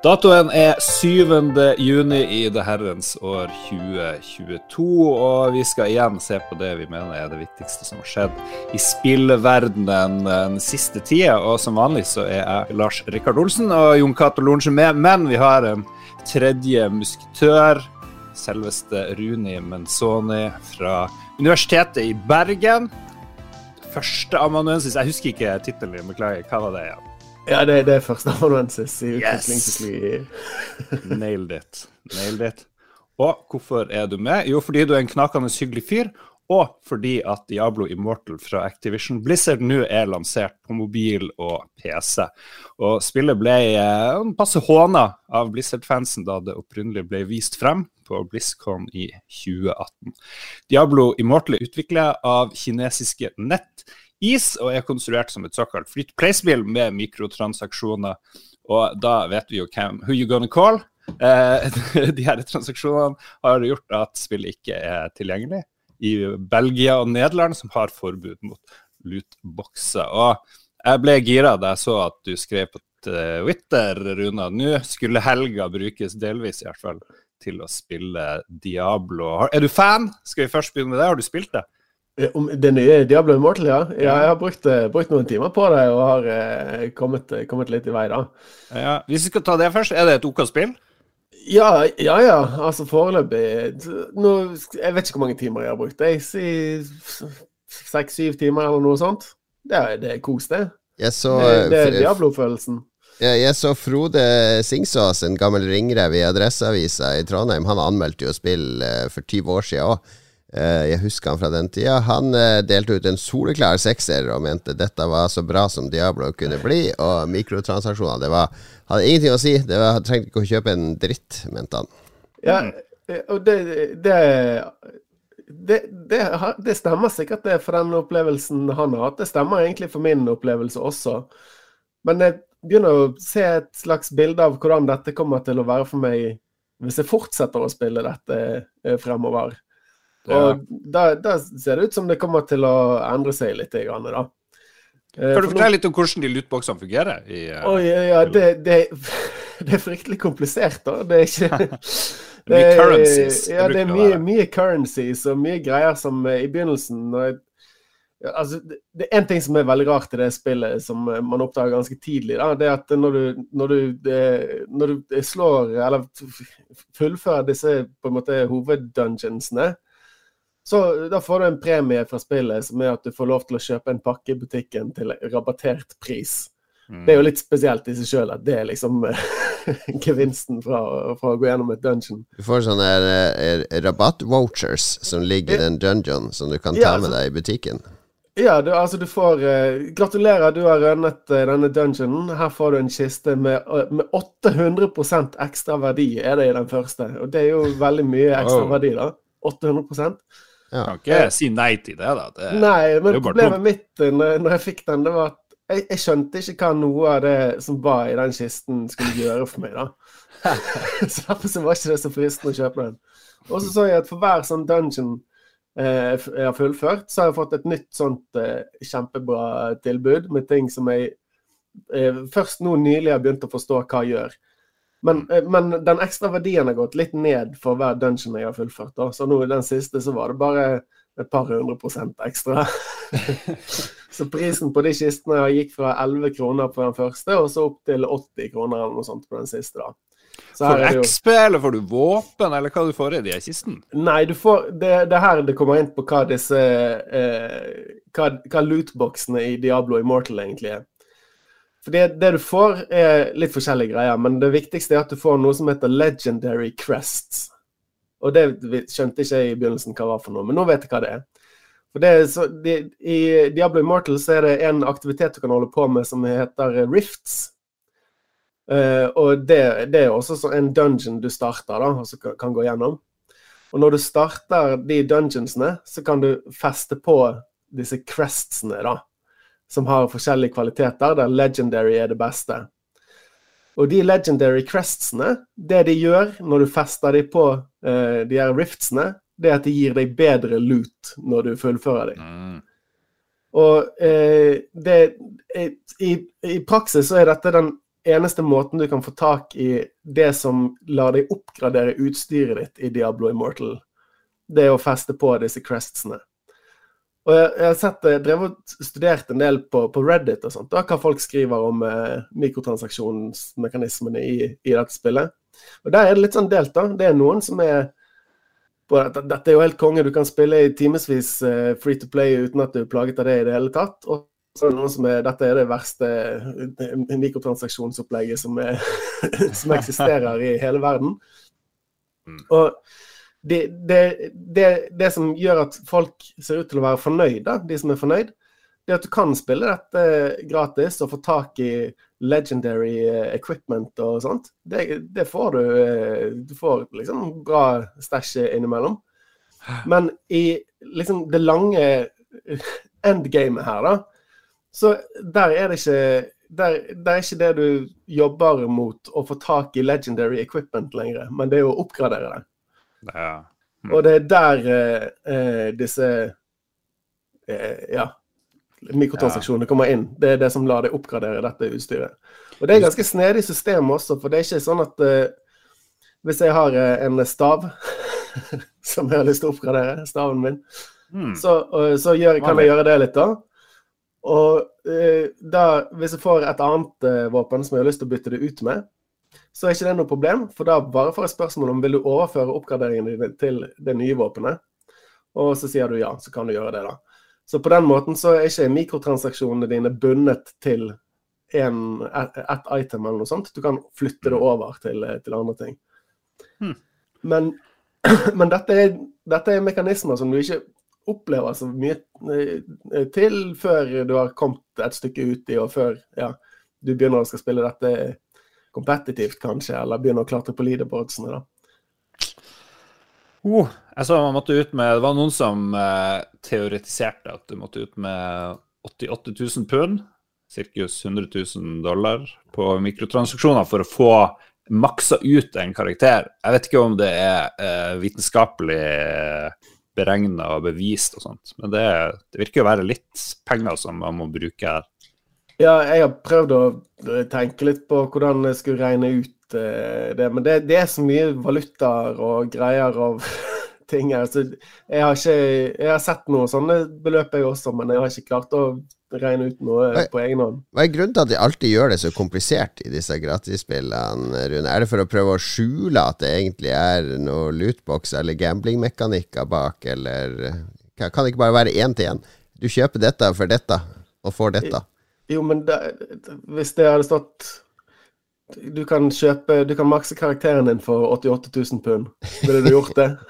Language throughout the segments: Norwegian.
Datoen er 7. juni i det herrens år 2022, og vi skal igjen se på det vi mener er det viktigste som har skjedd i spillverdenen den siste tida. Og som vanlig så er jeg Lars Rikard Olsen og Jon Cato Lorentzen med, men vi har en tredje musketør. Selveste Runi Menzoni fra Universitetet i Bergen. Første amanuensis, jeg husker ikke tittelen din, beklager. Hva var det igjen? Ja, det, det er førsteamanuensis i Yes! Nailed it. Nailed it. Og hvorfor er du med? Jo, fordi du er en knakende hyggelig fyr, og fordi at Diablo Immortal fra Activision Blizzard nå er lansert på mobil og PC. Og spillet ble eh, passe håna av Blizzard-fansen da det opprinnelig ble vist frem på BlizzCon i 2018. Diablo Immortal er utvikla av kinesiske NetEase og er konstruert som et såkalt free med mikrotransaksjoner. Og da vet vi jo hvem Who you gonna call? Eh, de her transaksjonene har gjort at spillet ikke er tilgjengelig i Belgia og Nederland, som har forbud mot lootboxer. Og jeg ble gira da jeg så at du skrev på Twitter, Runa. Nå skulle helga brukes, delvis i hvert fall, til å spille Diablo. Er du fan? Skal vi først begynne med det? Har du spilt det? Eh, Om det nye Diablo Immortal, ja. ja jeg har brukt, eh, brukt noen timer på det og har eh, kommet, kommet litt i vei, da. Ja, hvis vi skal ta det først, er det et OK spill? Ja, ja, ja. Altså foreløpig nå, Jeg vet ikke hvor mange timer jeg har brukt. Jeg sier seks-syv timer eller noe sånt. Det er, det er kos, det. Jeg så, Det, det er Diablo-følelsen. jeg, jeg så Frode Singsås, en gammel ringrev i Adresseavisa i Trondheim. Han anmeldte jo spill eh, for 20 år siden òg. Jeg husker han fra den tida. Han eh, delte ut en soleklar sekser og mente dette var så bra som Diablo kunne bli. Og mikrotransaksjoner, det var, hadde ingenting å si. Det var, trengte ikke å kjøpe en dritt, mente han. Ja, eh, og det det, det, det det stemmer sikkert det for den opplevelsen han har hatt. Det stemmer egentlig for min opplevelse også. Men jeg begynner å se et slags bilde av hvordan dette kommer til å være for meg hvis jeg fortsetter å spille dette eh, fremover. Ja. Og da, da ser det ut som det kommer til å endre seg litt. Grann, da. Eh, Kan du fortelle litt om hvordan de lootboxene fungerer? I, uh, oh, ja, ja, det, det, det er fryktelig komplisert, da. Det er ikke Det er mye currencies, Ja, det er mye, mye currencies og mye greier som eh, i begynnelsen jeg, altså, det, er én ting som er veldig rart i det spillet, som man oppdager ganske tidlig. Da, det er at når du, når du, når du slår, eller fullfører disse på en måte hoveddungeonsene, så da får du en premie fra spillet som er at du får lov til å kjøpe en pakke i butikken til rabattert pris. Mm. Det er jo litt spesielt i seg sjøl at det er liksom eh, gevinsten fra, fra å gå gjennom et dungeon. Du får sånne eh, rabatt-vouchers som ligger i den en dungeon, som du kan Ja, ta med altså- deg i butikken. Ja, du, altså du får uh, Gratulerer, du har rønnet uh, denne dungeonen. Her får du en kiste med, uh, med 800% ekstra verdi, er det i den første. Og det er jo veldig mye ekstra oh. verdi, da. 800 Ja. Kan ikke si nei til det, da. Det, Nei, men problemet mitt eh, når, når jeg fikk den, det var at jeg, jeg skjønte ikke hva noe av det som var i den kisten, skulle gjøre for meg, da. så derfor så var ikke det så fristende å kjøpe den. Og så så jeg at for hver sånn dungeon eh, jeg har fullført, så har jeg fått et nytt sånt eh, kjempebra tilbud med ting som jeg eh, først nå nylig har begynt å forstå hva jeg gjør. Men, eh, men den ekstra verdien har gått litt ned for hver dungeon jeg har fullført. Da. Så nå i den siste så var det bare et par hundre prosent ekstra. så prisen på de kistene gikk fra 11 kroner på den første, og så opp til 80 kroner eller noe sånt på den siste. da. Så Får du XP, eller får du våpen, eller hva du får i de kisten? Nei, du får, det, det er her det kommer inn på hva disse eh, hva, hva lootboxene i Diablo Immortal egentlig er. For det, du får, er litt forskjellige greier, men det viktigste er at du får noe som heter legendary crests. Og det skjønte ikke jeg i begynnelsen hva det var for noe, men nå vet jeg hva det er. Det så, de, I Diablo Immortal så er det en aktivitet du kan holde på med som heter rifts. Uh, og det, det er også en dungeon du starter, da, og så kan, kan gå gjennom. Og når du starter de dungeonsene, så kan du feste på disse crestsene, da. Som har forskjellige kvaliteter, der legendary er det beste. Og de legendary crestsene, det de gjør når du fester de på uh, de her riftsene, det er at de gir deg bedre loot når du fullfører dem. Mm. Og eh, det, i, I praksis så er dette den eneste måten du kan få tak i det som lar deg oppgradere utstyret ditt i Diablo Immortal, det er å feste på disse crestsene. Og jeg, jeg har sett, jeg drev og studert en del på, på, Reddit og sånt, da, hva folk skriver om eh, mikrotransaksjonsmekanismene i, i, dette spillet. Og Der er det litt sånn delt. da. Det er noen som er på, Dette er jo helt konge, du kan spille i timevis eh, free to play uten at du er plaget av det i det hele tatt. Og så er det noen som er Dette er det verste eh, mikrotransaksjonsopplegget som, er, som eksisterer i hele verden. Mm. Og det, det, det, det, som gjør at folk ser ut til å være fornøyde, de som er fornøyd, det er at du kan spille dette gratis og få tak i legendary eh, equipment og sånt. Det, det får du. Eh, du får liksom bra stæsj innimellom. Men i liksom det lange endgamet her, da, så der er det ikke der, der, er ikke det du jobber mot å få tak i legendary equipment lenger, men det er jo å oppgradere det. Ja. Mm. Og det er der eh, eh, disse eh, ja, mikrotransaksjonene kommer inn. Det er det som lar deg oppgradere dette utstyret. Og det er ganske snedig system også, for det er ikke sånn at eh, hvis jeg har eh, en stav som jeg har lyst til å oppgradere, staven min, mm. så, så gjør, kan jeg gjøre det litt, da. Og eh, da, hvis jeg får et annet våpen som jeg har lyst til å bytte det ut med, så er ikke det noe problem. For da bare får jeg spørsmål om vil du overføre oppgraderingene dine til det nye våpenet. Og så sier du ja, så kan du gjøre det, da. Så på den måten så er ikke mikrotransaksjonene dine bundet til en, et, et, item eller noe sånt. Du kan flytte det over til, til andre ting. Hmm. Men, men dette, er, dette, er, mekanismer som du ikke opplever så mye eh, til før du har kommet et stykke ut i, og før ja, du begynner å skal spille dette kompetitivt, kanskje, eller begynne å klatre på leaderboardsene, da. Oh, jeg så man måtte ut med Det var noen som eh, teoretiserte at du måtte ut med 88 000 pund, ca. 100 000 dollar, på mikrotransaksjoner for å få maksa ut en karakter. Jeg vet ikke om det er eh, vitenskapelig beregna og bevist og sånt, men det, det virker å være litt penger som man må bruke her. Ja, jeg har prøvd å tenke litt på hvordan jeg skulle regne ut uh, det. Men det, det, er så mye valutaer og greier av ting her. Så jeg har ikke Jeg har sett noen sånne beløp, jeg også, men jeg har ikke klart å regne ut noe hva, på egen hånd. Hva er grunnen til at de alltid gjør det så komplisert i disse gratisspillene, Rune? Er det for å prøve å skjule at det egentlig er noe lootbox eller gamblingmekanikker bak, eller Kan det ikke bare være én til én? Du kjøper dette for dette, og får dette. Jo, men det, hvis det hadde stått Du kan kjøpe Du kan makse karakteren din for 88 000 pund. Ville du gjort det?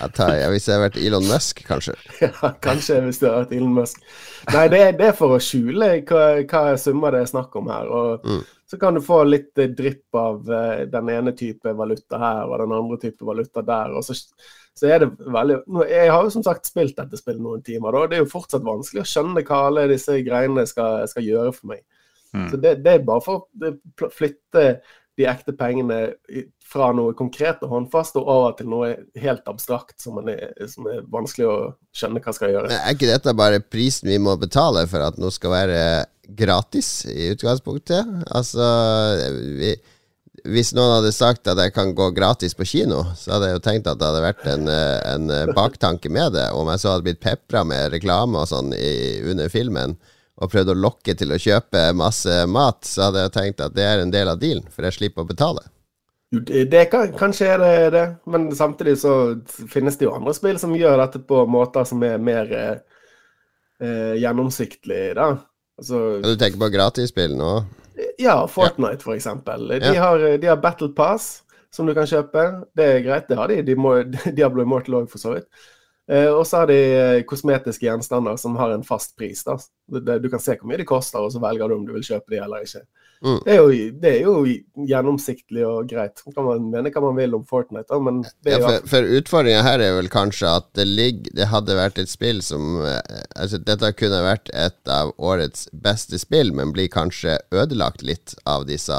jeg tar, jeg, hvis jeg hadde vært Elon Musk, kanskje. ja, kanskje hvis du hadde vært Elon Musk. Nei, det det er for å skjule hva, hva summer det er snakk om her. Og mm. så kan du få litt drypp av uh, den ene type valuta her og den andre type valuta der. og så så er det veldig Jeg har jo som sagt spilt dette spillet noen timer, da. Det er jo fortsatt vanskelig å skjønne hva alle disse greiene skal, skal gjøre for meg. Mm. Så det, det, er bare for å flytte de ekte pengene fra noe konkret og håndfast og over til noe helt abstrakt som, er, som er vanskelig å skjønne hva skal gjøre. Er ikke dette bare prisen vi må betale for at noe skal være gratis i utgangspunktet? Altså vi hvis noen hadde sagt at jeg kan gå gratis på kino, så hadde jeg jo tenkt at det hadde vært en, eh, en eh, baktanke med det. Om jeg så hadde blitt pepra med reklame og sånn i, under filmen, og prøvd å lokke til å kjøpe masse mat, så hadde jeg tenkt at det er en del av dealen, for jeg slipper å betale. Det kan, kanskje er det det, men samtidig så finnes det jo andre spill som gjør dette på måter som er mer eh, eh da. Altså, du tenker på gratisspill nå? Ja, Fortnite, for eksempel. De, har, de har Battle Pass som du kan kjøpe. Det er greit, det har de. de må, Diablo Immortal òg, for så vidt. Eh, og så har de eh, kosmetiske gjenstander som har en fast pris. da. Du kan se hvor mye de koster, og så velger du om du vil kjøpe de eller ikke. Mm. Det, er jo, det, er jo, gjennomsiktig og greit. Kan man mene hva man vil om Fortnite, da, men ja, For, for utfordringa her er vel kanskje at det, ligger, det hadde vært et spill som eh, altså Dette kunne vært et av årets beste spill, men blir kanskje ødelagt litt av disse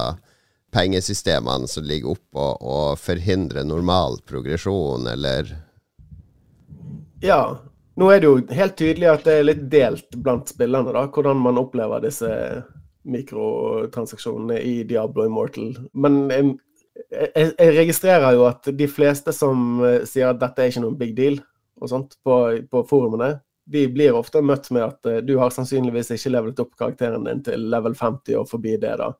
pengesystemene som ligger oppå og forhindrer normal progresjon, eller Ja. Nå er det jo helt tydelig at det er litt delt blant spillerne, da, hvordan man opplever disse mikrotransaksjonene i Diablo Immortal. Men jeg, jeg, jeg, registrerer jo at de fleste som eh, sier at dette er ikke noen big deal og sånt på, på forumene, de blir ofte møtt med at uh, du har sannsynligvis ikke levelet opp karakteren din til level 50 og forbi det, da.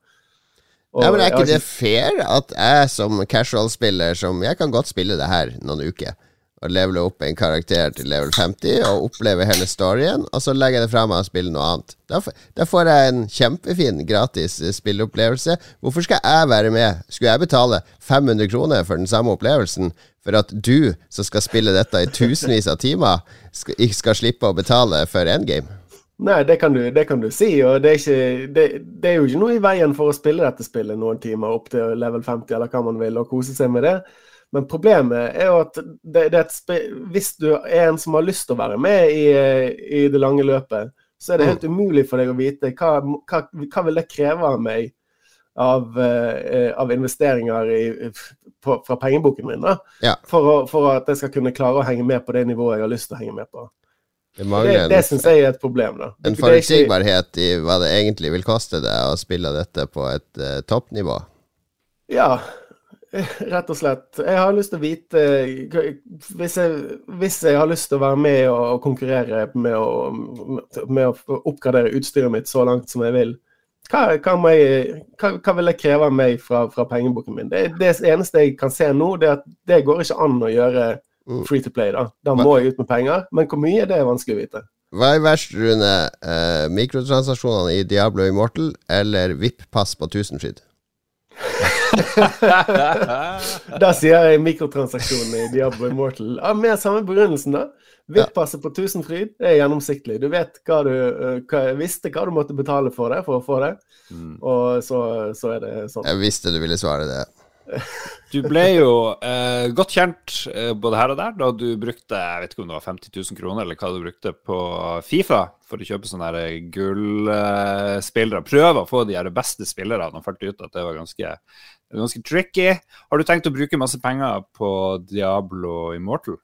Og, ja, men Er ikke det fair at jeg som casual-spiller, som jeg kan godt spille det her noen uker og levele opp en karakter til level 50 og oppleve hele storyen, og så legger jeg det fra meg og spiller noe annet. Da, da, får jeg en kjempefin gratis spilleopplevelse. Hvorfor skal jeg være med? Skulle jeg betale 500 kroner for den samme opplevelsen for at du, som skal spille dette i tusenvis av timer, skal, ikke skal slippe å betale for endgame? Nei, det kan, du, det kan du si, og det er, ikke, det, det er jo ikke noe i veien for å spille dette spillet noen timer opp til level 50, eller hva man vil, og kose seg med det. Men problemet er jo at det, det er hvis du er en som har lyst til å være med i, i det lange løpet, så er det helt mm. umulig for deg å vite hva, hva, hva vil det kreve av meg av, uh, av investeringer i, på, fra pengeboken min, da, ja. for, å, for, at jeg skal kunne klare å henge med på det nivået jeg har lyst til å henge med på. Det, det, det syns jeg er et problem. da. En forutsigbarhet i hva det egentlig vil koste deg å spille dette på et uh, toppnivå? Ja, Rett og slett. Jeg har lyst til å vite hvis jeg, hvis jeg, har lyst til å være med og konkurrere med å, med å oppgradere utstyret mitt så langt som jeg vil, hva, hva, jeg, hva, hva vil jeg kreve av meg fra, fra pengeboken min? Det, det, eneste jeg kan se nå, det er at det går ikke an å gjøre mm. free to play. Da Da må jeg ut med penger. Men hvor mye, det er vanskelig å vite. Hva er verst, Rune? Eh, mikrotransaksjonene i Diablo Immortal eller VIP-pass på Tusenfryd? da sier jeg mikrotransaksjonene i Diablo Immortal. Ja, med samme begrunnelsen, da. VIP-passet på Tusenfryd er gjennomsiktig. Du vet hva du eh, hva, visste hva du måtte betale for det for å få det, mm. og så, så, er det sånn. Jeg visste du ville svare det. Du ble jo eh, godt kjent eh, både her og der da du brukte jeg vet ikke om det var 50 000 kroner eller hva du brukte på Fifa for å kjøpe sånne gullspillere. Eh, Prøve å få de her beste spillerne og fant ut at det var ganske, ganske tricky. Har du tenkt å bruke masse penger på Diablo Immortal?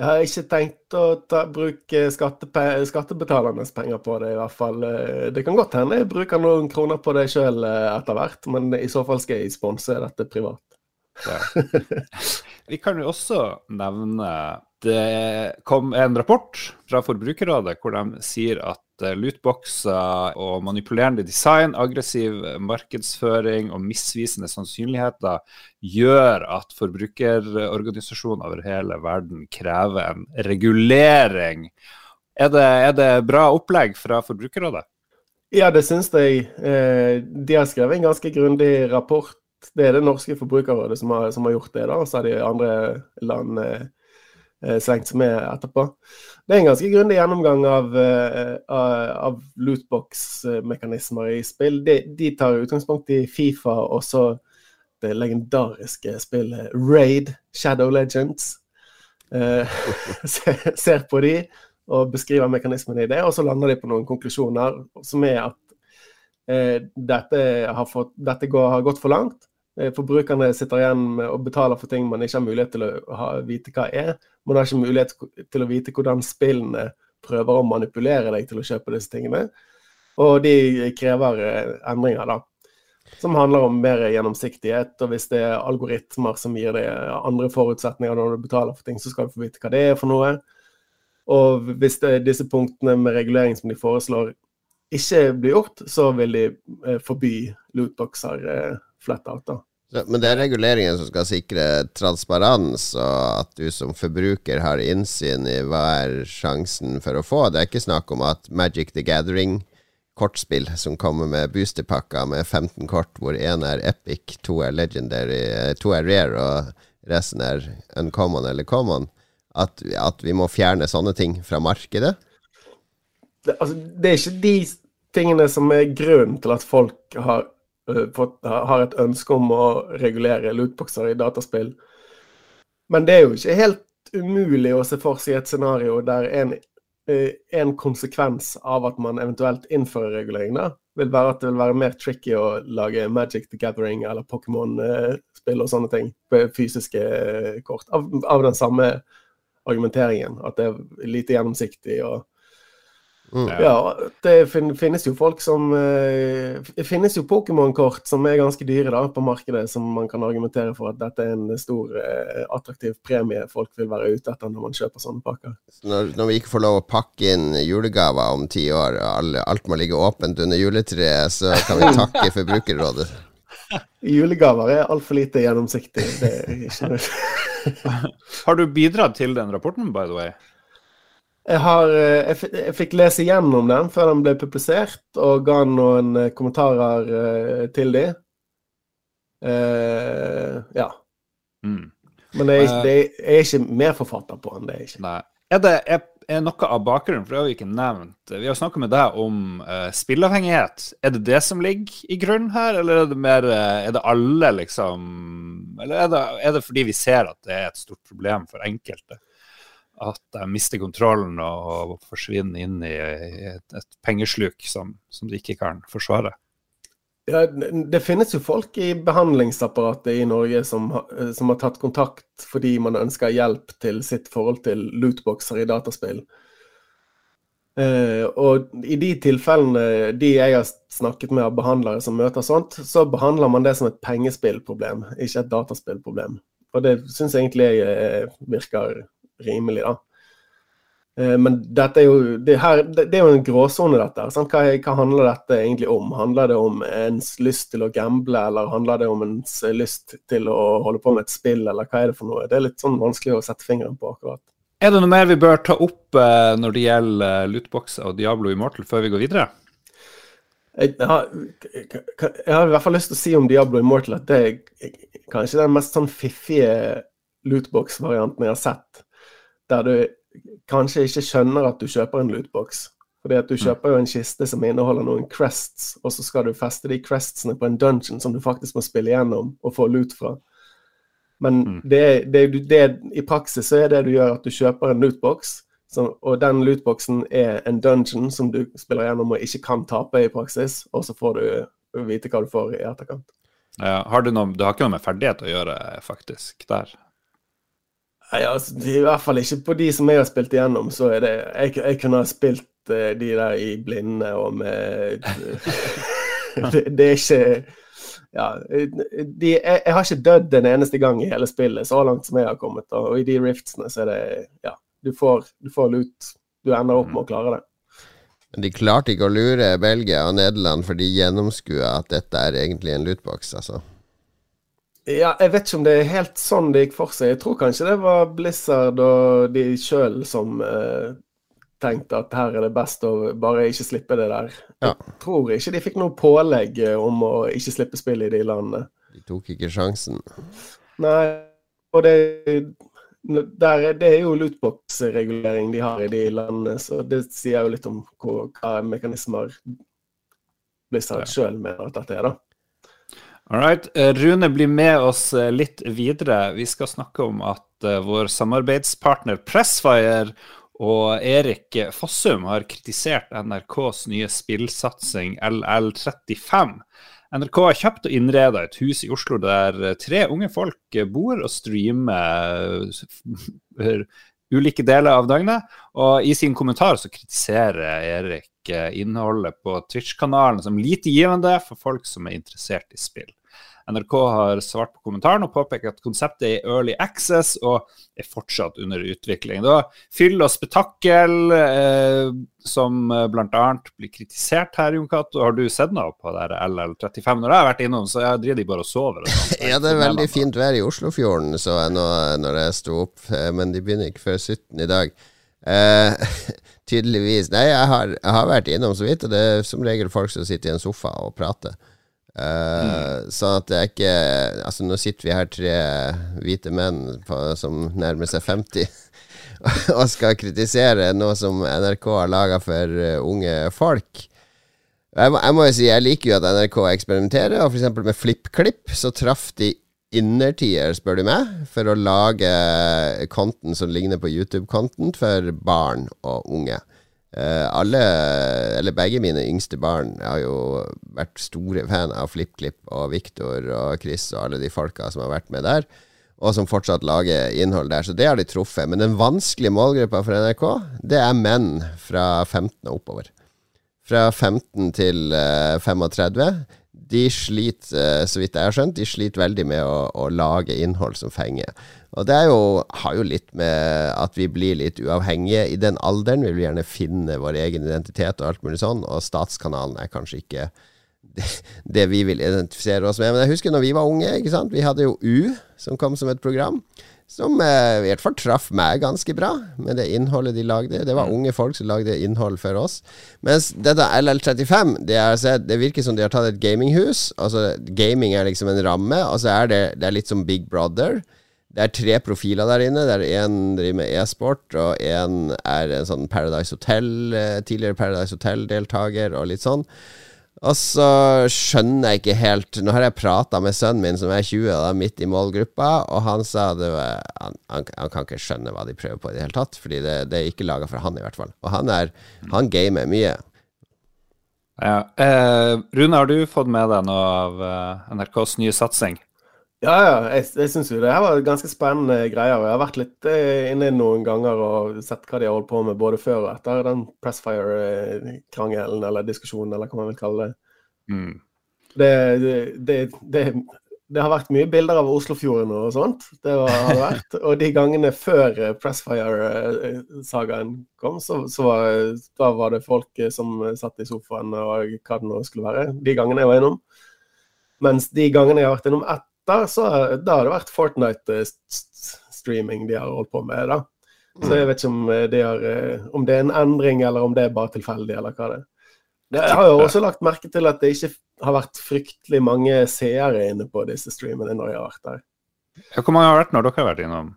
Jeg har ikke tenkt å ta, bruke skattebetalernes penger på det, i hvert fall. Eh, det kan godt hende jeg bruker noen kroner på det sjøl eh, etter hvert, men i så fall skal jeg sponse dette privat. Ja. Vi kan jo også nevne det kom en rapport fra Forbrukerrådet hvor de sier at lootboxer og manipulerende design, aggressiv markedsføring og misvisende sannsynligheter gjør at forbrukerorganisasjoner over hele verden krever en regulering. Er det, er det bra opplegg fra Forbrukerrådet? Ja, det syns jeg. Eh, de har skrevet en ganske grundig rapport. Det er det norske forbrukerrådet som har, som har gjort det, da. og så har de andre land eh, Eh, slengt seg med etterpå. Det er en ganske grundig gjennomgang av, uh, av lootbox-mekanismer i spill. De, de, tar utgangspunkt i Fifa og så det legendariske spillet Raid, Shadow Legends. Uh, ser på de og beskriver mekanismene i det, og så lander de på noen konklusjoner som er at dette, har, fått, dette går, har gått for langt. Forbrukerne sitter igjen med å betale for ting man ikke har mulighet til å ha, vite hva er. Man har ikke mulighet til å vite hvordan spillene prøver å manipulere deg til å kjøpe disse tingene. Og de krever eh, endringer, da. Som handler om mer gjennomsiktighet. Og hvis det er algoritmer som gir deg andre forutsetninger når du betaler for ting, så skal du få vite hva det er for noe. Og hvis disse punktene med regulering som de foreslår, ikke blir gjort, så vil de eh, forby lootboxer eh, flat out. da. Men det er reguleringen som skal sikre transparens, og at du som forbruker har innsyn i hva er sjansen for å få. Det er ikke snakk om at Magic the Gathering-kortspill som kommer med boosterpakker med 15 kort, hvor én er epic, to er legendary, to er rare, og resten er uncommon eller common, at, at vi må fjerne sånne ting fra markedet? Det, altså, det er ikke de tingene som er grunnen til at folk har Eh, fått, har et ønske om å regulere lootboxer i dataspill. Men det er jo ikke helt umulig å se for seg et scenario der en, eh, en konsekvens av at man eventuelt innfører regulering, da, vil være at det vil være mer tricky å lage Magic the Gathering eller Pokémon-spill og sånne ting på fysiske eh, kort. Av, av, den samme argumenteringen. At det er lite gjennomsiktig og Mm. Ja, det finnes jo folk som eh, Det finnes jo Pokémon-kort som er ganske dyre da, på markedet, som man kan argumentere for at dette er en stor, eh, attraktiv premie folk vil være ute etter når man kjøper sånne pakker. Når, når vi ikke får lov å pakke inn julegaver om ti år, og alt må ligge åpent under juletreet, så kan vi takke Forbrukerrådet. Julegaver er altfor lite gjennomsiktig. Det er ikke Har du bidratt til den rapporten, by the way? Jeg, har, eh, jeg, jeg, fikk lese gjennom den før den ble publisert, og ga noen eh, kommentarer uh, til de. Uh, ja. Mm. Men jeg, det, jeg er ikke medforfatter på den. det er ikke. Nei. Er det er, er noe av bakgrunnen, for det har vi ikke nevnt Vi har snakka med deg om uh, spillavhengighet. Er det det som ligger i grunnen her, eller er det mer Er det alle, liksom Eller er det, er det fordi vi ser at det er et stort problem for enkelte? At de mister kontrollen og, forsvinner inn i et, et pengesluk som, som, de ikke kan forsvare. Ja, det finnes jo folk i behandlingsapparatet i Norge som, som, har tatt kontakt fordi man ønsker hjelp til sitt forhold til lootboxer i dataspill. Uh, og i de tilfellene de jeg har snakket med av behandlere som møter sånt, så behandler man det som et pengespillproblem, ikke et dataspillproblem. Og det syns jeg egentlig jeg virker rimelig, da. Eh, men dette er jo, det, her, det er jo en gråsone, dette. Hva, hva, handler dette egentlig om? Handler det om ens lyst til å gamble, eller handler det om ens lyst til å holde på med et spill, eller hva er det for noe? Det er litt sånn vanskelig å sette fingeren på akkurat. Er det noe mer vi bør ta opp uh, når det gjelder uh, lootboxer og Diablo Immortal, før vi går videre? Jeg har, jeg har, i hvert fall lyst til å si om Diablo Immortal at det er kanskje den mest sånn fiffige lootbox-varianten jeg har sett der du kanskje ikke skjønner at du kjøper en lootbox. Fordi at du mm. kjøper jo en kiste som inneholder noen crests, og så skal du feste de crestsene på en dungeon som du faktisk må spille gjennom og få loot fra. Men mm. det, det, det, i praksis så er det du gjør, at du kjøper en lootbox, som, og den lootboxen er en dungeon som du spiller gjennom og ikke kan tape i praksis, og så får du vite hva du får i etterkant. Ja, har du, noe, du har ikke noe med ferdighet å gjøre, faktisk, der? Nei, altså, I hvert fall ikke på de som jeg har spilt igjennom. så er det, Jeg, jeg kunne ha spilt uh, de der i blinde og med det, det, er ikke ja, de, jeg, jeg, har ikke dødd en eneste gang i hele spillet, så langt som jeg har kommet. Og, i de riftsene så er det Ja, du får, du får lut. Du ender opp med å klare det. Men de klarte ikke å lure Belgia og Nederland, for de gjennomskua at dette er egentlig en lootbox, altså. Ja, jeg vet ikke om det er helt sånn det gikk for seg. Jeg tror kanskje det var Blizzard og de sjøl som eh, tenkte at her er det best å bare ikke slippe det der. Ja. Jeg tror ikke de fikk noe pålegg eh, om å ikke slippe spill i de landene. De tok ikke sjansen. Nei, og det, der, det er jo lootbox-regulering de har i de landene, så det sier jo litt om hva, mekanismer Blizzard ja. sjøl mener at dette er, da. All right. Eh, Rune blir med oss eh, litt videre. Vi skal snakke om at uh, vår samarbeidspartner Pressfire og Erik Fossum har kritisert NRKs nye spillsatsing LL35. NRK har kjøpt og innreda et hus i Oslo der tre unge folk bor og streamer ulike deler av døgnet. Og i sin kommentar så kritiserer Erik innholdet på Twitch-kanalen som lite givende for folk som er interessert i spill. NRK har svart på kommentaren og påpeker at konseptet er early access og er fortsatt under utvikling. Da Fyll og spetakkel, eh, som bl.a. blir kritisert her, Jon Cato. Har du sett noe på det LL35? Når jeg har vært innom, så jeg driver de bare og sover. Og sånt. ja, det er veldig fint vær i Oslofjorden, så jeg nå når jeg sto opp, eh, men de begynner ikke før 17 i dag. Eh, tydeligvis. Nei, jeg har, jeg har, vært innom så vidt, og det er som regel folk som sitter i en sofa og prater. Uh, mm. Så at det er ikke Altså, nå sitter vi her tre hvite menn på, som nærmer seg 50 og skal kritisere noe som NRK har laga for uh, unge folk. Jeg må, jeg må, jo si jeg liker jo at NRK eksperimenterer, og f.eks. med FlippKlipp så traff de innertier, spør du meg, for å lage content som ligner på YouTube-content for barn og unge. Uh, alle, eller begge mine yngste barn har jo vært store fan av FlippKlipp og Viktor og Chris og alle de folka som har vært med der. og som fortsatt lager innhold der. Så det har de truffet. Men den vanskelige målgruppa for NRK, det er menn fra 15 og oppover. Fra 15 til uh, 35. De sliter, uh, så vidt jeg har skjønt, de sliter veldig med å, å lage innhold som fenger. Og det jo, har jo litt med at vi blir litt uavhengige i den alderen. Vi vil gjerne finne vår egen identitet og alt mulig sånn, og Statskanalen er kanskje ikke det, det, vi vil identifisere oss med. Men jeg husker når vi var unge, ikke sant? vi hadde jo U, som kom som et program. Som eh, i hvert fall traff meg ganske bra med det innholdet de lagde. Det var mm. unge folk som lagde innhold for oss. Mens dette LL35, det, er, det virker som de har tatt et gaminghus. Altså Gaming er liksom en ramme, og så er det, det er litt som Big Brother. Det er tre profiler der inne. Der Én driver med e-sport, og én er en sånn Paradise Hotel, eh, tidligere Paradise Hotel-deltaker, og litt sånn. Og så skjønner jeg ikke helt Nå har jeg prata med sønnen min, som er 20, da, midt i målgruppa, og han sa det var, han, han, han, kan ikke skjønne hva de prøver på i det hele tatt, fordi det, det er ikke laga for han, i hvert fall. Og han er Han gamer mye. Ja. Eh, Rune, har du fått med deg noe av eh, NRKs nye satsing? Ja, ja. Jeg, jeg syns jo det her var ganske spennende greier. Jeg har vært litt eh, inne noen ganger og sett hva de har holdt på med både før og etter den Pressfire-krangelen eller diskusjonen, eller hva man vil kalle det. Mm. Det, det, det, det, har vært mye bilder av Oslofjorden og sånt. Det har det vært. Og de gangene før Pressfire-sagaen kom, så, så var, da var det folk som satt i sofaen og hva det nå skulle være. De gangene jeg var innom. Mens de gangene jeg har vært innom ett da, så da har det vært Fortnite-streaming de har holdt på med. da. Så jeg vet ikke om, eh, de har, eh, om det er en endring, eller om det er bare tilfeldig, eller hva det er. Jeg har jo også lagt merke til at det ikke har vært fryktelig mange seere inne på disse streamene når jeg har vært der. Hvor mange har vært når dere har vært innom?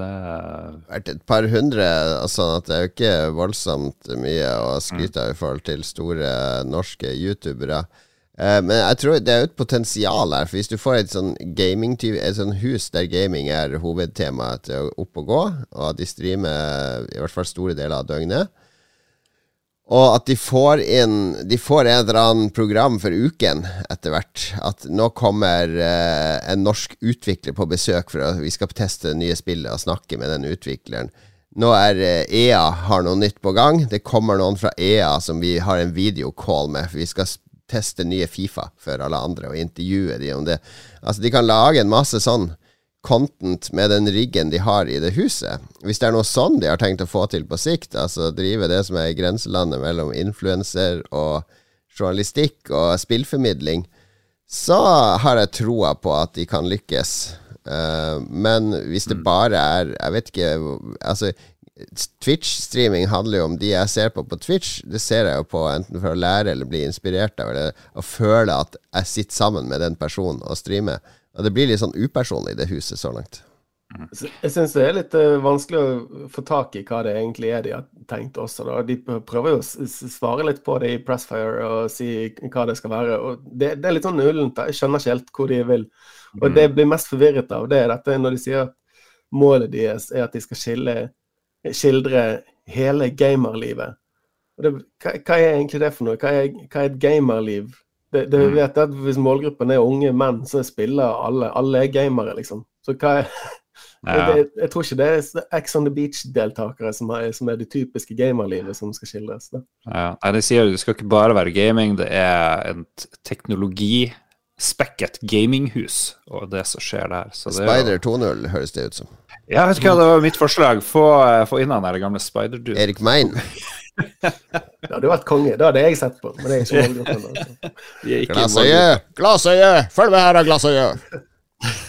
Det har vært et par hundre. altså at Det er jo ikke voldsomt mye å skryte av i forhold til store norske youtubere. Uh, men jeg tror det er jo et potensial her. For hvis du får et sånn gaming Et sånn hus der gaming er hovedtemaet til å opp og gå, og at de streamer i hvert fall store deler av døgnet, og at de får inn De får en eller annen program for uken etter hvert. At nå kommer uh, en norsk utvikler på besøk for at vi skal teste det nye spillet og snakke med den utvikleren. Nå er uh, EA har noe nytt på gang. Det kommer noen fra EA som vi har en videocall med. For vi skal teste nye Fifa for alle andre og intervjue de om det. Altså, de kan lage en masse sånn content med den riggen de har i det huset. Hvis det er noe sånn de har tenkt å få til på sikt, altså drive det som er grenselandet mellom influenser og journalistikk og spillformidling, så har jeg troa på at de kan lykkes. Uh, men hvis det mm. bare er Jeg vet ikke Altså, Twitch-streaming handler jo om de jeg ser på på Twitch. Det ser jeg jo på enten for å lære eller bli inspirert av, eller å føle at jeg sitter sammen med den personen og streamer. Og det blir litt sånn upersonlig, det huset, så langt. Jeg syns det er litt uh, vanskelig å få tak i hva det egentlig er de har tenkt også. Da. De prøver jo å svare litt på det i Pressfire og si hva det skal være. og Det, det er litt sånn ullent. Jeg skjønner ikke helt hvor de vil. Og mm. det jeg blir mest forvirret av, det er dette når de sier at målet deres er at de skal skille skildre hele gamerlivet. Det, hva, hva, er egentlig det for noe? Hva er, hva er et gamerliv? Det, det mm. vet at Hvis målgruppen er unge menn, så spiller alle. Alle er gamere, liksom. Så hva er ja. jeg, jeg, tror ikke det er Ex on the Beach-deltakere som, som, er det typiske gamerlivet som skal skildres. Ja. Nei, de sier det skal ikke bare være gaming, det er en teknologispekket gaminghus og det som skjer der. Spider 2.0 høres det ut som. Ja, vet du hva, det var mitt forslag. Få, eh, få inn han der gamle spider-duden. Erik Mein. det hadde vært konge. Det hadde jeg sett på. Men det er ikke målgruppen. Altså. Glassøye! Glassøye! Følg med her, da, Glassøye!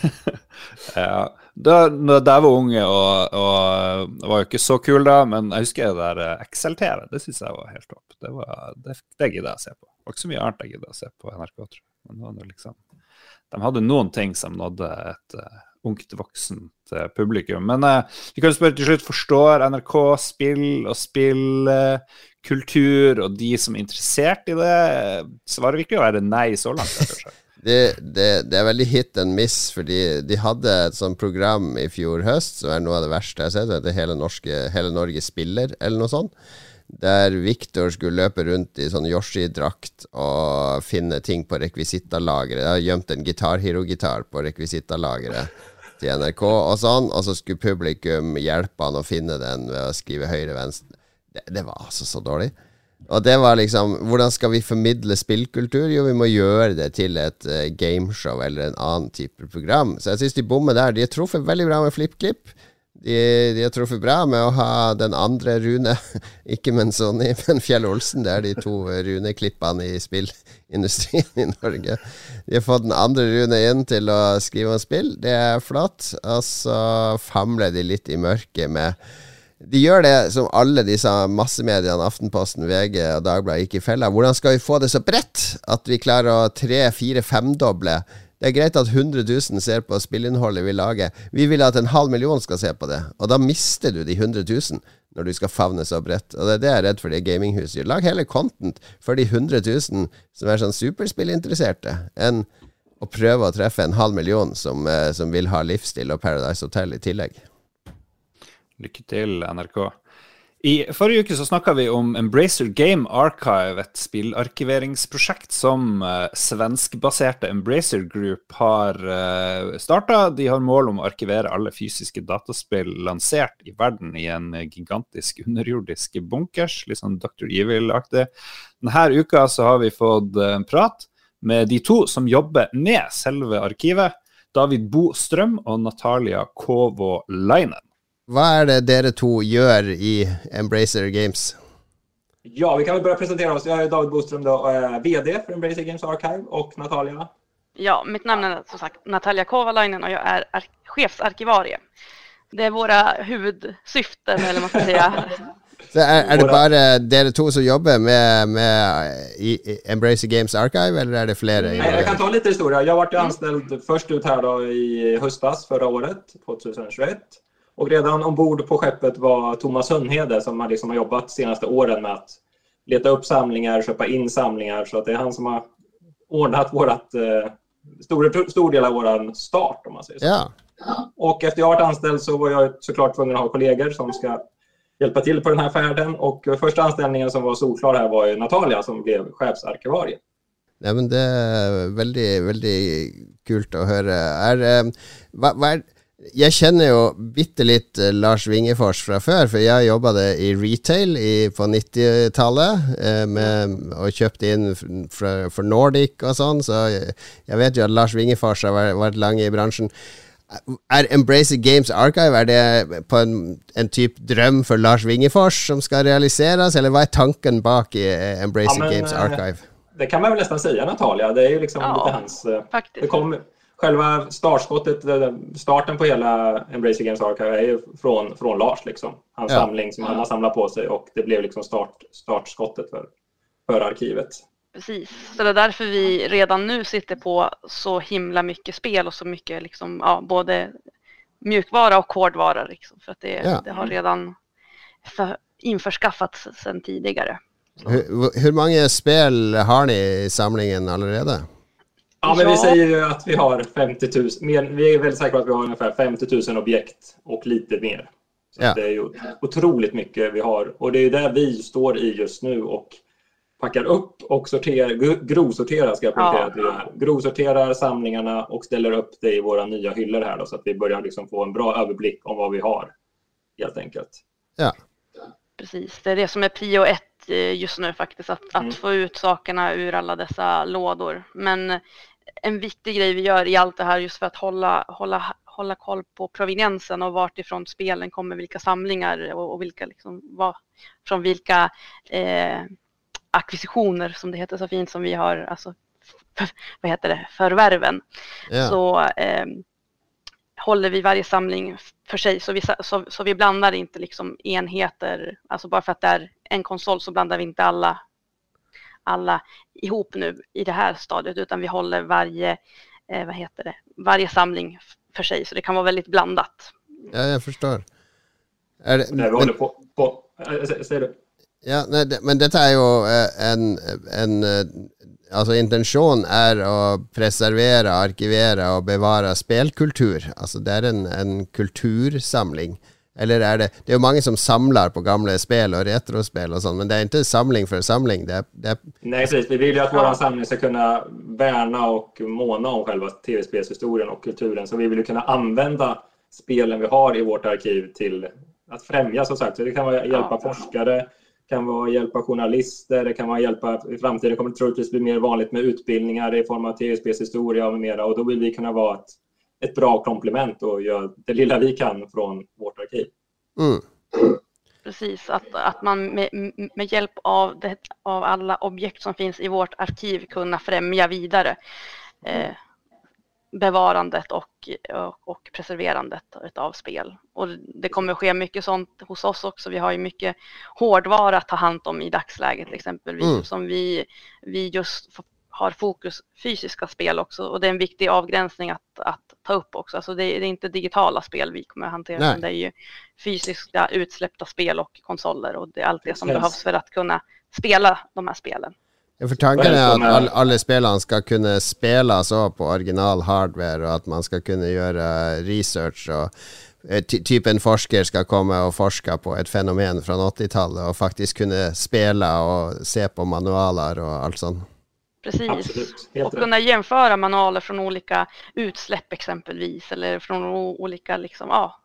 ja. Da, da jeg var unge og, og var jo ikke så kul da, men jeg husker det der eh, XLT-et. Det syns jeg var helt topp. Det, var, det, det gidder jeg å se på. Det var ikke så mye annet jeg gidder å se på NRK, tror jeg. Liksom, de hadde noen ting som nådde et uh, ungt, voksent uh, publikum. Men uh, vi kan spørre til slutt, forstår NRK spill og spillkultur og de som er interessert i det? Svarer virker å være nei så langt? det, det, det, er veldig hit and miss, fordi de hadde et sånt program i fjor høst som er noe av det verste jeg har sett. Det heter Hele, Hele Norge spiller, eller noe sånt der Victor skulle løpe rundt i sånn Yoshi-drakt og finne ting på rekvisittalageret. Jeg har gjemt en Gitar Hero-gitar på rekvisittalageret til NRK og sånn, og så skulle publikum hjelpe han å finne den ved å skrive høyre-venstre. Det, det var altså så dårlig. Og det var liksom Hvordan skal vi formidle spillkultur? Jo, vi må gjøre det til et uh, gameshow eller en annen type program. Så jeg syns de bommer der. De er truffet veldig bra med FlippKlipp. De, de, har truffet bra med å ha den andre Rune, ikke Menzoni, men Fjell Olsen. Det er de to Rune-klippene i spillindustrien i Norge. De har fått den andre Rune inn til å skrive om spill. Det er flott. Og så famler de litt i mørket med de gjør det som alle disse massemediene, Aftenposten, VG og Dagbladet, gikk i fella. Hvordan skal vi få det så bredt at vi klarer å tre, fire, femdoble? Det er greit at 100 000 ser på spillinnholdet vi lager. Vi vil at en halv million skal se på det. Og da mister du de 100 000 når du skal favne så bredt. Og det er det jeg er redd for det gaminghuset gjør. Lag heller content for de 100 000 som er sånn superspillinteresserte, enn å prøve å treffe en halv million som, eh, som vil ha livsstil og Paradise Hotel i tillegg. Lykke til, NRK. I forrige uke så snakka vi om Embracer Game Archive, et spillarkiveringsprosjekt som uh, svenskbaserte Embracer Group har uh, eh, starta. De har mål om å arkivere alle fysiske dataspill lansert i verden i en gigantisk underjordisk bunkers, litt sånn Dr. Evil-aktig. Denne uka så har vi fått en prat med de to som jobber med selve arkivet. David Bo Strøm og Natalia Kovo Leinen. Hva er det dere to gjør i Embracer Games? Ja, vi kan vel bare presentere oss. Jeg er David Boström, då, VD for Embracer Games Archive og Natalia. Ja, mitt navn er som sagt Natalia Kovalainen og jeg er sjefsarkivarie. Det er våre hovedsyfter, eller man skal si. Er, er, det bare dere to som jobber med, med i, i Embracer Games Archive, eller er det flere? Nei, jeg kan ta litt historie. Jeg ble ansatt først ut her da, i høstas forrige året, 2021. Och redan ombord på skeppet var Thomas Sundhede som har, liksom har jobbat de senaste åren med att leta upp samlingar, köpa in samlingar. Så att det är han som har ordnat vårat, eh, stor, stor del av vår start om man säger så. Ja. Och efter jag varit anställd så var jag såklart tvungen att ha kollegor som ska hjälpa till på den här färden. Och första anställningen som var solklar här var ju Natalia som blev chefsarkivarie. Men det er veldig, veldig kult å høre. Er, eh, hva, hva er jeg kjenner jo bitte litt uh, Lars Vingefors fra før, for jeg jobba i retail i, på 90-tallet. Eh, og kjøpte inn for, for Nordic og sånn, så jeg, jeg, vet jo at Lars Vingefors har vært, vært lang i bransjen. Er Embracer Games Archive Er det på en, en type drøm for Lars Vingefors som skal realiseres, eller hva er tanken bak i uh, Embracer ja, men, Games Archive? Det kan man vel nesten si, Natalia. Det er jo liksom ja, lite hans det kom, själva startskottet, starten på hela Embracer Games Archive är ju från, från Lars. Liksom. Hans ja. samling som han har samlat på sig och det blev liksom start, startskottet för, för arkivet. Precis, så det är därför vi redan nu sitter på så himla mycket spel och så mycket liksom, ja, både mjukvara och hårdvara. Liksom, för att det, ja. det har redan för, införskaffats sedan tidigare. Hur, hur många spel har ni i samlingen allerede? Ja, men vi säger ju att vi har 50 000. Mer, vi är väldigt säkra på att vi har ungefär 50 000 objekt och lite mer. Så ja. Det är ju otroligt mycket vi har och det är där vi står i just nu och packar upp och sorterar, grovsorterar ska jag poängtera att vi gör. Grovsorterar samlingarna och ställer upp det i våra nya hyllor här då, så att vi börjar liksom få en bra överblick om vad vi har helt enkelt. Ja. Precis, det är det som är prio ett eh, just nu faktiskt, att, att mm. få ut sakerna ur alla dessa lådor. Men en viktig grej vi gör i allt det här just för att hålla, hålla, hålla koll på proveniensen och vart fra spelen kommer, vilka samlingar och, och vilka liksom, var, från vilka eh, akquisitioner som det heter så fint som vi har, alltså för, vad heter det, förvärven. Yeah. Så eh, håller vi varje samling för sig så vi, så, så vi blandar inte liksom enheter, alltså bara för att det är en konsol så blandar vi inte alla alla ihop nu i det här stadiet, utan vi håller varje, eh, vad heter det, varje samling för sig, så det kan vara väldigt blandat. Ja, jag förstår. Er det, men, håller på, på Säger du? Ja, nei, det, men dette er jo eh, en, en eh, Altså, intensjonen er å preservere, arkivere og bevare spelkultur. Altså, det er en, en kultursamling. Eller er det Det er jo mange som samler på gamle spel og retrospel og sånn, men det er ikke samling for samling. Det er, det er... Nei, precis. Vi vil jo at vår samling skal kunne verne og måne om selve TV-spillhistorien og kulturen. Så vi vil jo kunne anvende spelen vi har i vårt arkiv til å fremme, som sagt. Så det kan være hjelpe forskere, det kan vara hjälpa journalister, det kan vara hjälpa, i framtiden kommer det troligtvis bli mer vanligt med utbildningar i form av tv-spelshistoria og mera och då vill vi kunna vara ett, ett bra komplement och göra det lilla vi kan från vårt arkiv. Mm. Precis, att, att man med, med hjälp av, det, av alla objekt som finns i vårt arkiv kunna främja vidare. Eh, bevarandet och, och preserverandet av spel. Och det kommer ske mycket sånt hos oss också. Vi har ju mycket hårdvara att ta hand om i dagsläget exempelvis mm. som vi, vi just har fokus fysiska spel också och det är en viktig avgränsning att, att ta upp också. Alltså det, är, det är inte digitala spel vi kommer att hantera, utan det är ju fysiska utsläppta spel och konsoler och det är allt det som behövs för att kunna spela de här spelen. Ja, för tanken är att all, alla skal ska kunna spela så på original hardware och att man ska kunna göra research och eh, typ en forskare ska komma och forska på et fenomen från 80-talet och faktiskt kunna spela og se på manualer og alt sånt. Precis, och kunna jämföra manualer från olika utsläpp exempelvis eller från olika, liksom, ja,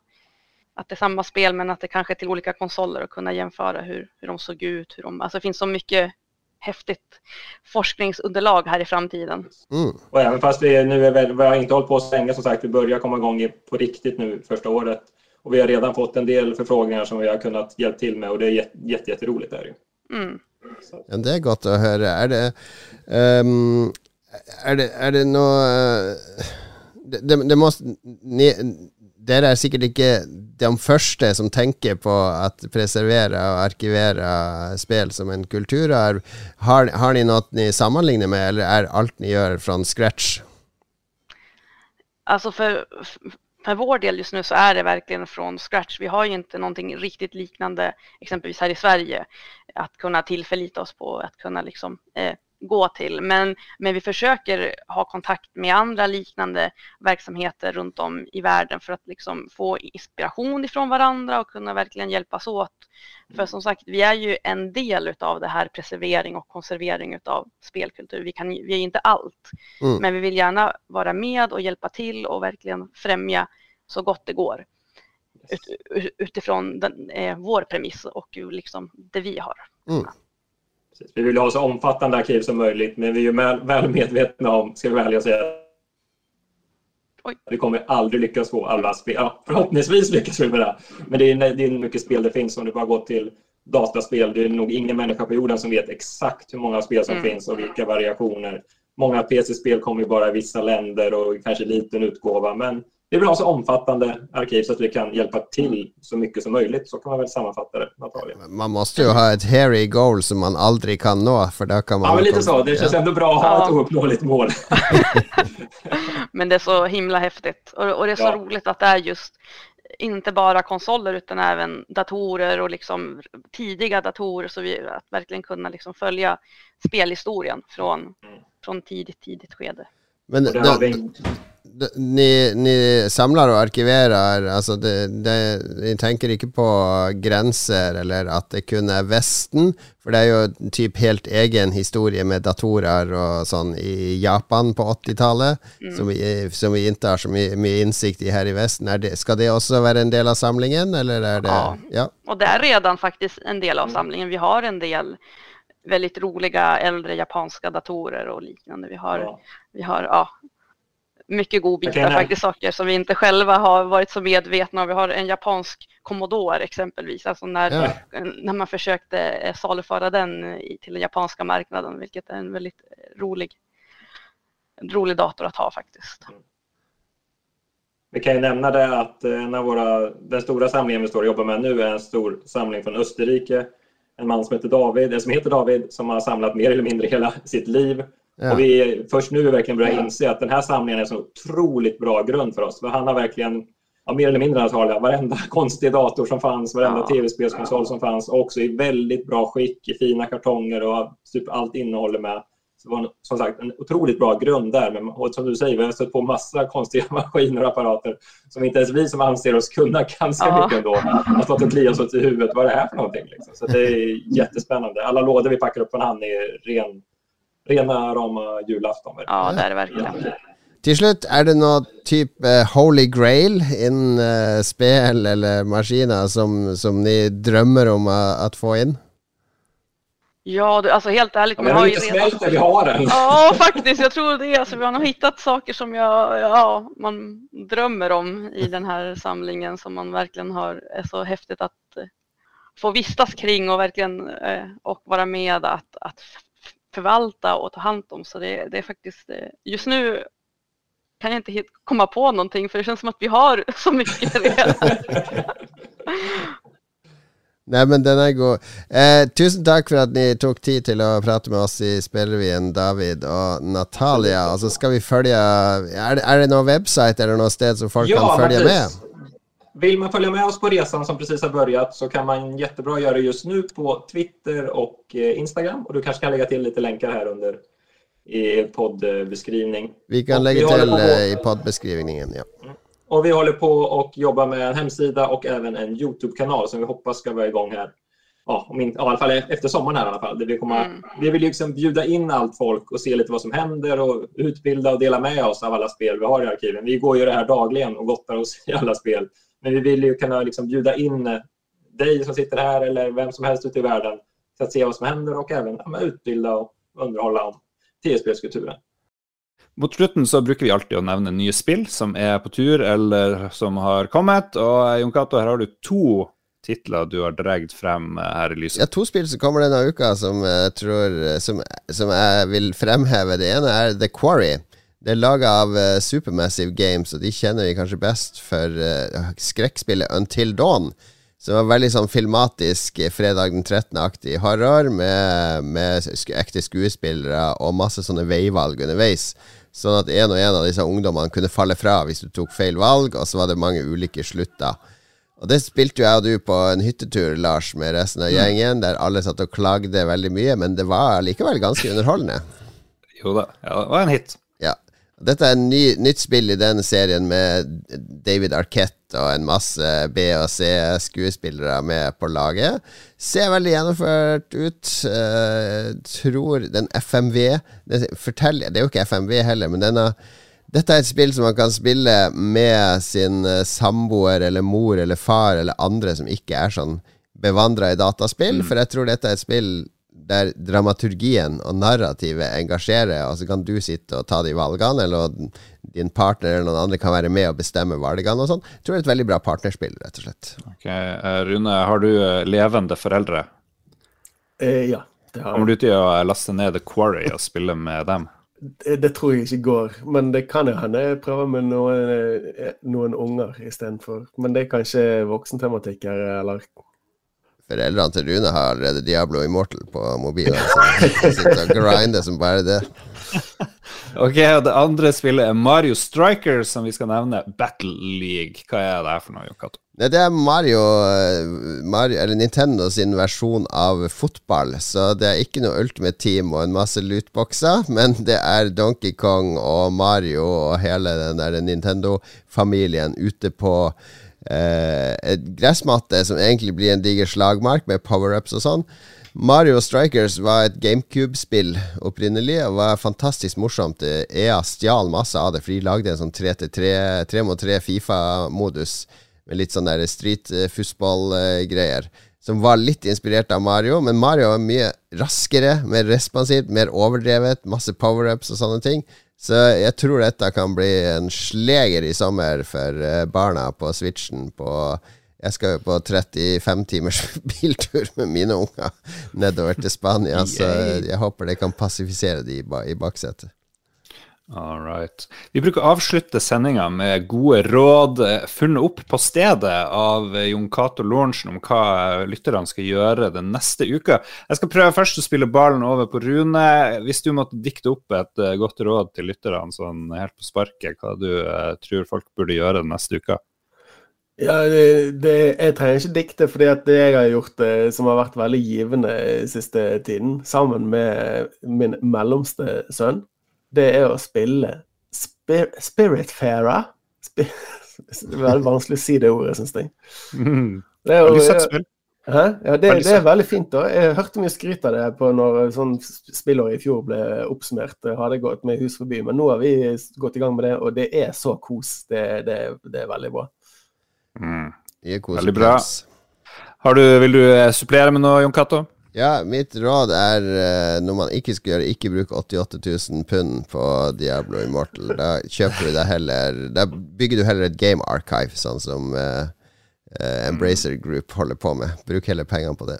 att det är samma spel men att det kanske är till olika konsoler och kunna jämföra hur, hur de såg ut. Hur de, alltså det finns så mycket häftigt forskningsunderlag här i framtiden. Mm. Och även fast vi nu är väl, vi har inte hållit på så länge som sagt, vi börjar komma igång på riktigt nu första året. Och vi har redan fått en del förfrågningar som vi har kunnat hjälpa till med och det är jätte, jätte, jätteroligt. Är det. Mm. Ja, det er godt å høre. Er det, um, er det, er det något... Det, det, måste, ni, dere er sikkert ikke de første som tenker på at preservere og arkivere spill som en kulturarv. Har, har ni noe ni sammenligner med, eller er alt ni gjør, fra scratch? Altså för, för vår del just nu så är det verkligen från scratch. Vi har ju inte någonting riktigt liknande exempelvis här i Sverige att kunna tillförlita oss på, att kunna liksom eh, gå till. Men, men vi försöker ha kontakt med andra liknande verksamheter runt om i världen för att liksom få inspiration ifrån varandra och kunna verkligen hjälpas åt. För som sagt, vi är ju en del av det här preservering och konservering av spelkultur. Vi, kan, vi är inte allt, mm. men vi vill gärna vara med och hjälpa till och verkligen främja så gott det går ut, utifrån den, eh, vår premiss och liksom det vi har. Mm. Vi vill ha så omfattande arkiv som möjligt, men vi är väl medvetna om, ska vi välja att säga, Oj. Vi kommer aldrig lyckas få alla spel. Ja, förhoppningsvis lyckas vi med det. Men det är, det är mycket spel det finns. Om du bara går till dataspel, det är nog ingen människa på jorden som vet exakt hur många spel som mm. finns och vilka variationer. Många PC-spel kommer bara i vissa länder och kanske liten utgåva. Men vi vill ha så omfattande arkiv så att vi kan hjälpa till så mycket som möjligt. Så kan man väl sammanfatta det. Natalia. Man måste ju ha ett hairy goal som man aldrig kan nå. För där kan man ja, men lite så. Det känns ja. ändå bra att ha ett ouppnåeligt mål. men det är så himla häftigt. Och, och det är så ja. roligt att det är just inte bara konsoler utan även datorer och liksom tidiga datorer så vi att verkligen kunna liksom följa spelhistorien från, mm. från tidigt, tidigt skede. Men ni, ni, samler og arkiverer. Altså de tenker ikke på grenser eller at det kun er Vesten. For det er jo en typ helt egen historie med datorer og sånn i Japan på 80-tallet, mm. som, som, vi ikke har så mye, mye innsikt i her i Vesten. Det, skal det også være en del av samlingen, eller er det Ja, ja. Og det er redan faktisk en del av samlingen. Vi har en del väldigt roliga äldre japanska datorer och liknande. Vi har, ja. vi har ja, mycket godbitar faktiskt, saker som vi inte själva har varit så medvetna om. Vi har en japansk Commodore exempelvis, alltså när, ja. när man försökte eh, saluföra den till den japanska marknaden, vilket är en väldigt rolig, en rolig dator att ha faktiskt. Vi kan ju nämna det att eh, en av våra, den stora samlingen vi står och jobbar med nu är en stor samling från Österrike. En man som heter David, som heter David, som har samlat mer eller mindre hela sitt liv Ja. Och vi först nu verkligen börjar inse att den här samlingen är en så otroligt bra grund för oss. För han har verkligen, ja, mer eller mindre Natalia, varenda konstig dator som fanns, varenda ja. tv-spelskonsol som fanns, också i väldigt bra skick, i fina kartonger och typ allt innehåller med. Så det var som sagt en otroligt bra grund där. Men, och som du säger, vi har stött på massa konstiga maskiner och apparater som inte ens vi som anser oss kunna ganska ja. mycket ändå har stått och kliat oss i huvudet. Vad är det här för någonting? Liksom. Så det är jättespännande. Alla lådor vi packar upp en hand är ren, rena rama julafton. Ja, det er det virkelig. Til slutt, er det noe type uh, holy grail innen uh, spill eller maskiner som, som ni drømmer om uh, att få inn? Ja, du, alltså helt ärligt. Ja, men har ju redan... vi har den. Ja, faktiskt. Jag tror det. Alltså, vi har nog hittat saker som jag, ja, man drömmer om i den här samlingen som man verkligen har, är så häftigt att få vistas kring och verkligen och vara med att, att förvalta och ta hand om. Så det, det är faktiskt, just nu kan jag inte komma på någonting för det känns som att vi har så mycket redan. Nei, men den er god. Eh, tusen takk for at ni tok tid til å prate med oss i Spillrevyen, David og Natalia. Og så skal vi følge Er det, er det noen website eller noe sted som folk ja, kan følge med? Vill man följa med oss på resan som precis har börjat så kan man jättebra göra det just nu på Twitter och eh, Instagram. Och du kanske kan lägga till lite länkar här under i poddbeskrivning. Vi kan lägga till eh, i poddbeskrivningen, ja. Og Och vi håller på och jobbar med en hemsida och även en Youtube-kanal som vi hoppas ska vara igång här. Ja, om inte, ja, i alla fall efter sommaren här i alla fall. vi, kommer, mm. vi vill liksom bjuda in allt folk och se lite vad som händer och utbilda och dela med oss av alla spel vi har i arkiven. Vi går ju det här dagligen och gottar oss i alla spel. Men vi vill ju kunna liksom bjuda in dig som sitter här eller vem som helst ute i världen för att se vad som händer och även ja, utbilda och underhålla om TSB-kulturen. Mot slutten så bruker vi alltid å nevne nye spill som er på tur eller som har kommet. Og Jon Cato, her har du to titler du har dratt frem eh, her i lyset. Ja, to spill som kommer denne uka som jeg tror som, som jeg vil fremheve. Det ene er The Quarry. Det er laga av uh, Supermassive Games, og de kjenner vi kanskje best for uh, skrekkspillet Until Dawn. Som var veldig sånn filmatisk fredag den 13.-aktig horror med, med ekte skuespillere og masse sånne veivalg underveis. Sånn at en og en av disse ungdommene kunne falle fra hvis du tok feil valg, og så var det mange ulike slutter. Og det spilte jo jeg og du på en hyttetur, Lars, med resten av gjengen, der alle satt og klagde veldig mye, men det var likevel ganske underholdende. Jo da, ja, det var en hit. Dette er et ny, nytt spill i denne serien med David Arquette og en masse B- og C-skuespillere med på laget. Ser veldig gjennomført ut. Uh, tror den FMV den forteller, det er jo ikke FMV heller, men denne dette er et spill som man kan spille med sin uh, samboer eller mor eller far eller andre som ikke er sånn bevandra i dataspill, mm. for jeg tror dette er et spill der dramaturgien og narrativet engasjerer, og så kan du sitte og ta de valgene, eller din partner eller noen andre kan være med og bestemme valgene og sånn. Jeg tror det er et veldig bra partnerspill, rett og slett. Ok, eh, Rune, har du eh, levende foreldre? Eh, ja. Det har jeg. Kommer du til å laste ned The Quarry og spille med dem? Det, det tror jeg ikke går, men det kan jo hende jeg prøver med noen, eh, noen unger istedenfor. Men det er kanskje voksentematikk her, eller Foreldrene til Rune har allerede Diablo Immortal på mobilen. Så sitter og grinder som bare det. ok, og Det andre spillet er Mario Striker, som vi skal nevne. Battle League. Hva er det her for noe, Jon Cato? Det er Mario, Mario, eller Nintendo sin versjon av fotball. Så det er ikke noe Ultimate Team og en masse lootboxer, men det er Donkey Kong og Mario og hele den der Nintendo-familien ute på eh, et gressmatte som egentlig blir en diger slagmark med power-ups og sånn. Mario Strikers var et GameCube-spill opprinnelig og var fantastisk morsomt. EA stjal masse av det, for de lagde en sånn 3 mot 3 Fifa-modus med litt sånn der street football-greier. Som var litt inspirert av Mario, men Mario var mye raskere, mer responsivt, mer overdrevet, masse power-ups og sånne ting. Så jeg tror dette kan bli en sleger i sommer for eh, barna på Switchen. På, jeg skal jo på 35 timers biltur med mine unger nedover til Spania, så jeg håper det kan passifisere de i baksetet. All right. Vi bruker å avslutte sendinga med gode råd eh, funnet opp på stedet av eh, Jon Cato Lorentzen om hva lytterne skal gjøre den neste uka. Jeg skal prøve først å spille ballen over på Rune. Hvis du måtte dikte opp et godt råd til lytterne sånn helt på sparket, hva du eh, tror folk burde gjøre den neste uka? Ja, det, det, jeg trenger ikke dikte, fordi det jeg har gjort eh, som har vært veldig givende siste tiden, sammen med min mellomste sønn, det er å spille Spir Spiritfarer. Spir det er veldig vanskelig å si det ordet, syns jeg. Mm. Det er jo. Hæ? Ja, det, det, er veldig fint. da. Jeg hørte mye skryt av det på når sånn spillåret i fjor ble oppsummert. Hadde gått med hus forbi. Men nå har vi gått i gang med det, og det er så kos. Det, det, det er veldig bra. Mm. Veldig bra. Du, vil du eh, supplere med noe, Jon Cato? Ja, mitt råd er uh, når man ikke skal gjøre Ikke bruke 88 000 pund på Diablo Immortal. Da kjøper du deg heller Da bygger du heller et game archive, sånn som uh, Embracer Group holder på med. Bruk heller pengene på det.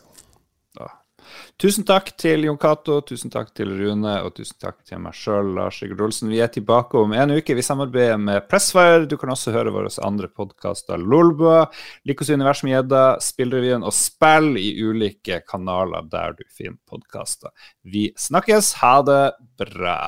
Tusen takk til Jon Cato, tusen takk til Rune, og tusen takk til meg sjøl, Lars Sigurd Olsen. Vi er tilbake om en uke. Vi samarbeider med Pressfire. Du kan også høre våre andre podkaster, Lolbua, Likos univers med gjedda, Spillrevyen og Spill i ulike kanaler der du finner podkaster. Vi snakkes. Ha det bra.